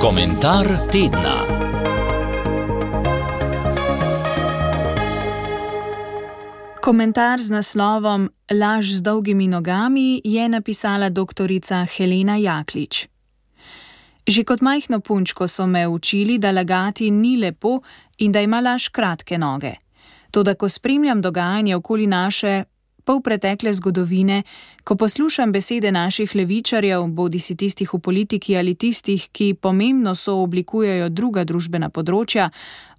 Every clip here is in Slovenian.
Komentar tedna. Komentar z naslovom Laž z dolgimi nogami je napisala dr. Helena Jaklič. Že kot majhno punčko so me učili, da lagati ni lepo in da ima laž kratke noge. Toda, ko spremljam dogajanje okoli naše pol pretekle zgodovine, ko poslušam besede naših levičarjev, bodi si tistih v politiki ali tistih, ki pomembno sooblikujejo druga družbena področja,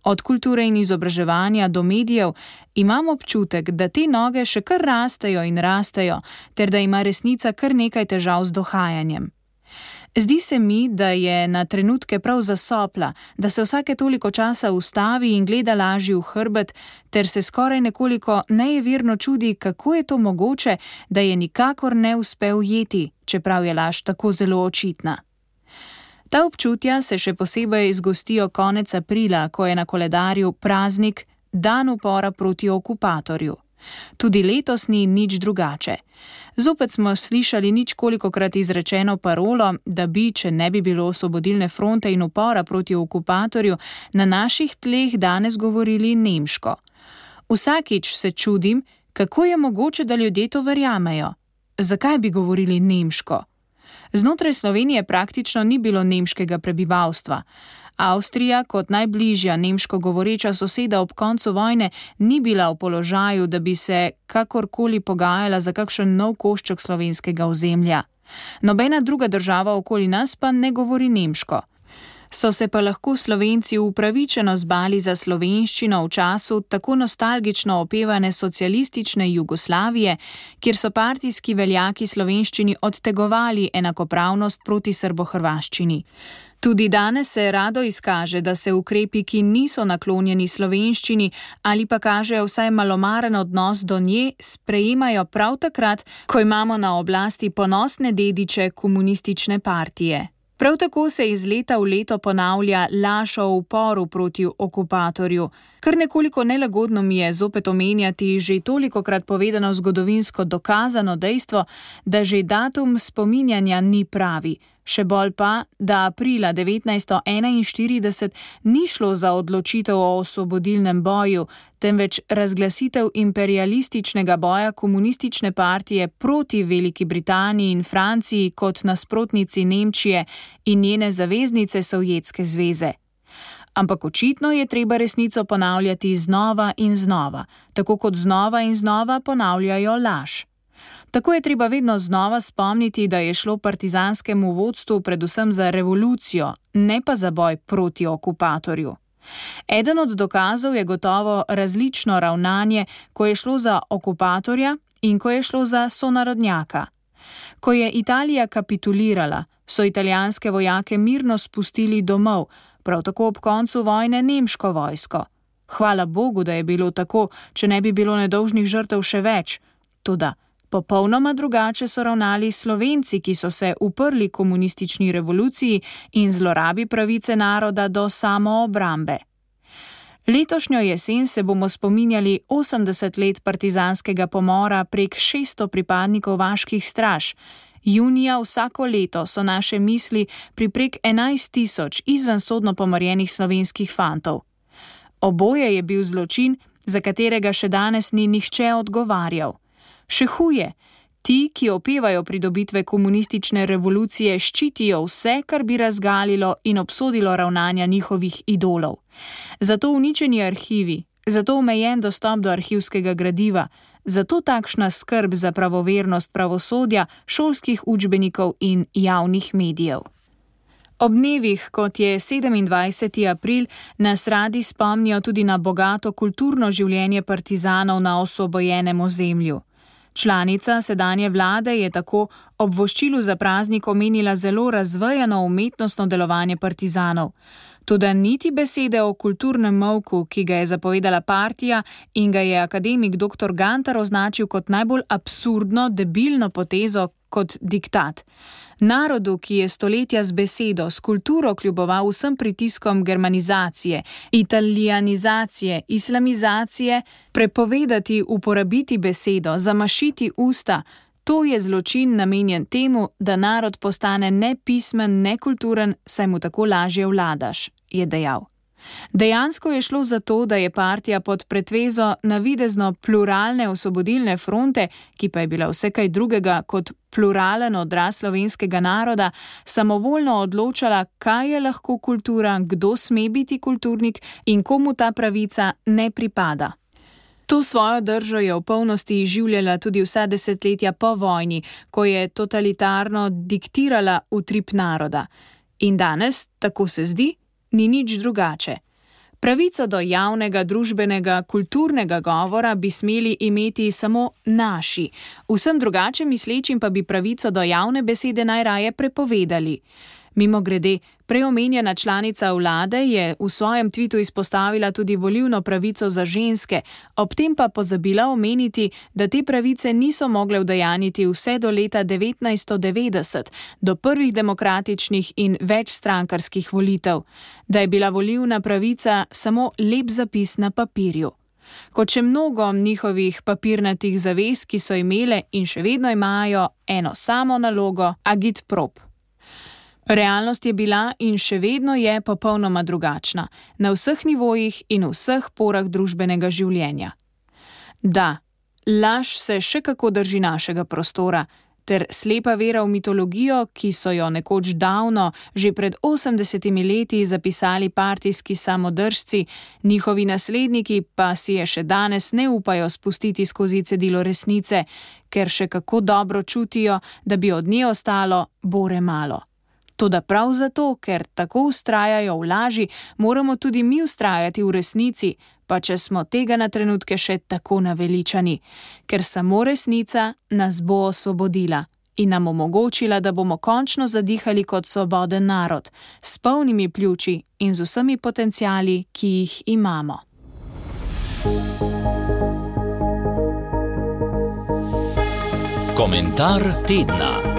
od kulture in izobraževanja do medijev, imam občutek, da te noge še kar rastejo in rastejo, ter da ima resnica kar nekaj težav z dohajanjem. Zdi se mi, da je na trenutke prav zasopla, da se vsake toliko časa ustavi in gleda lažji v hrbet, ter se skoraj nekoliko nejeverno čudi, kako je to mogoče, da je nikakor ne uspel jeti, čeprav je laž tako zelo očitna. Ta občutja se še posebej izgostijo konec aprila, ko je na koledarju praznik Dan upora proti okupatorju. Tudi letos ni nič drugače. Zopet smo slišali nič kolikokrat izrečeno parolo, da bi, če ne bi bilo osvobodilne fronte in upora proti okupatorju, na naših tleh danes govorili nemško. Vsakič se čudim, kako je mogoče, da ljudje to verjamejo. Zakaj bi govorili nemško? Znotraj Slovenije praktično ni bilo nemškega prebivalstva. Avstrija, kot najbližja nemško govoreča soseda ob koncu vojne, ni bila v položaju, da bi se kakorkoli pogajala za kakšen nov košček slovenskega ozemlja. Nobena druga država okoli nas pa ne govori nemško. So se pa lahko slovenci upravičeno zbali za slovenščino v času tako nostalgično opevane socialistične Jugoslavije, kjer so partijski veljaki slovenščini odtegovali enakopravnost proti srbohrvaščini. Tudi danes se rado izkaže, da se ukrepi, ki niso naklonjeni slovenščini ali pa kažejo vsaj malomaren odnos do nje, sprejemajo prav takrat, ko imamo na oblasti ponosne dediče komunistične partije. Prav tako se iz leta v leto ponavlja laž o uporu proti okupatorju, kar nekoliko nelagodno mi je zopet omenjati že toliko krat povedano zgodovinsko dokazano dejstvo, da že datum spominjanja ni pravi. Še bolj pa, da aprila 1941 ni šlo za odločitev o osvobodilnem boju, temveč razglasitev imperialističnega boja komunistične partije proti Veliki Britaniji in Franciji kot nasprotnici Nemčije in njene zaveznice Sovjetske zveze. Ampak očitno je treba resnico ponavljati znova in znova, tako kot znova in znova ponavljajo laž. Tako je treba vedno znova spomniti, da je šlo partizanskemu vodstvu predvsem za revolucijo, ne pa za boj proti okupatorju. Eden od dokazov je gotovo različno ravnanje, ko je šlo za okupatorja in ko je šlo za sonarodnjaka. Ko je Italija kapitulirala, so italijanske vojake mirno spustili domov, prav tako ob koncu vojne nemško vojsko. Hvala Bogu, da je bilo tako, če ne bi bilo nedolžnih žrtev še več. Tudi Popolnoma drugače so ravnali Slovenci, ki so se uprli komunistični revoluciji in zlorabi pravice naroda do samoobrambe. Letošnjo jesen se bomo spominjali 80 let partizanskega pomora prek 600 pripadnikov vaških straž. Junija vsako leto so naše misli pri prek 11 tisoč izvensodno pomorjenih slovenskih fantov. Oboje je bil zločin, za katerega še danes ni nihče odgovarjal. Še huje, ti, ki opevajo pridobitve komunistične revolucije, ščitijo vse, kar bi razgalilo in obsodilo ravnanja njihovih idolov. Zato uničeni arhivi, zato omejen dostop do arhivskega gradiva, zato takšna skrb za pravovernost pravosodja, šolskih učbenikov in javnih medijev. Ob dnevih, kot je 27. april, nas radi spomnijo tudi na bogato kulturno življenje partizanov na osvobojenem ozemlju. Članica sedanje vlade je tako ob voščilu za praznik omenila zelo razvejano umetnostno delovanje partizanov. Tudi niti besede o kulturnem molku, ki ga je zapovedala partija in ga je akademik dr. Gantar označil kot najbolj absurdno, debilno potezo kot diktat. Narodu, ki je stoletja z besedo, s kulturo kljuboval vsem pritiskom germanizacije, italijanizacije, islamizacije, prepovedati uporabiti besedo, zamašiti usta, To je zločin namenjen temu, da narod postane nepismen, nekulturen, saj mu tako lažje vladaš, je dejal. Dejansko je šlo za to, da je partija pod pretvezo navidezno pluralne osvobodilne fronte, ki pa je bila vse kaj drugega kot pluralen odraz slovenskega naroda, samovoljno odločala, kaj je lahko kultura, kdo sme biti kulturnik in komu ta pravica ne pripada. To svojo držo je v polnosti življala tudi vsa desetletja po vojni, ko je totalitarno diktirala utrip naroda. In danes, tako se zdi, ni nič drugače. Pravico do javnega, družbenega, kulturnega govora bi smeli imeti samo naši, vsem drugače mislečim pa bi pravico do javne besede najraje prepovedali. Mimo grede, preomenjena članica vlade je v svojem tvitu izpostavila tudi volivno pravico za ženske, ob tem pa pozabila omeniti, da te pravice niso mogle vdajaniti vse do leta 1990, do prvih demokratičnih in večstrankarskih volitev, da je bila volivna pravica samo lep zapis na papirju. Kot še mnogo njihovih papirnatih zavez, ki so imele in še vedno imajo eno samo nalogo: agit prop. Realnost je bila in še vedno je popolnoma drugačna, na vseh nivojih in vseh porah družbenega življenja. Da, laž se še kako drži našega prostora, ter slepa vera v mitologijo, ki so jo nekoč davno, že pred 80 leti, zapisali partijski samodržci, njihovi nasledniki pa si je še danes ne upajo spustiti skozi cedilo resnice, ker še kako dobro čutijo, da bi od nje ostalo bore malo. Toda prav zato, ker tako ustrajajo v laži, moramo tudi mi ustrajati v resnici, pa če smo tega na trenutke še tako naveličani, ker samo resnica nas bo osvobodila in nam omogočila, da bomo končno zadihali kot svoboden narod, s polnimi pljuči in z vsemi potencijali, ki jih imamo. Komentar tedna.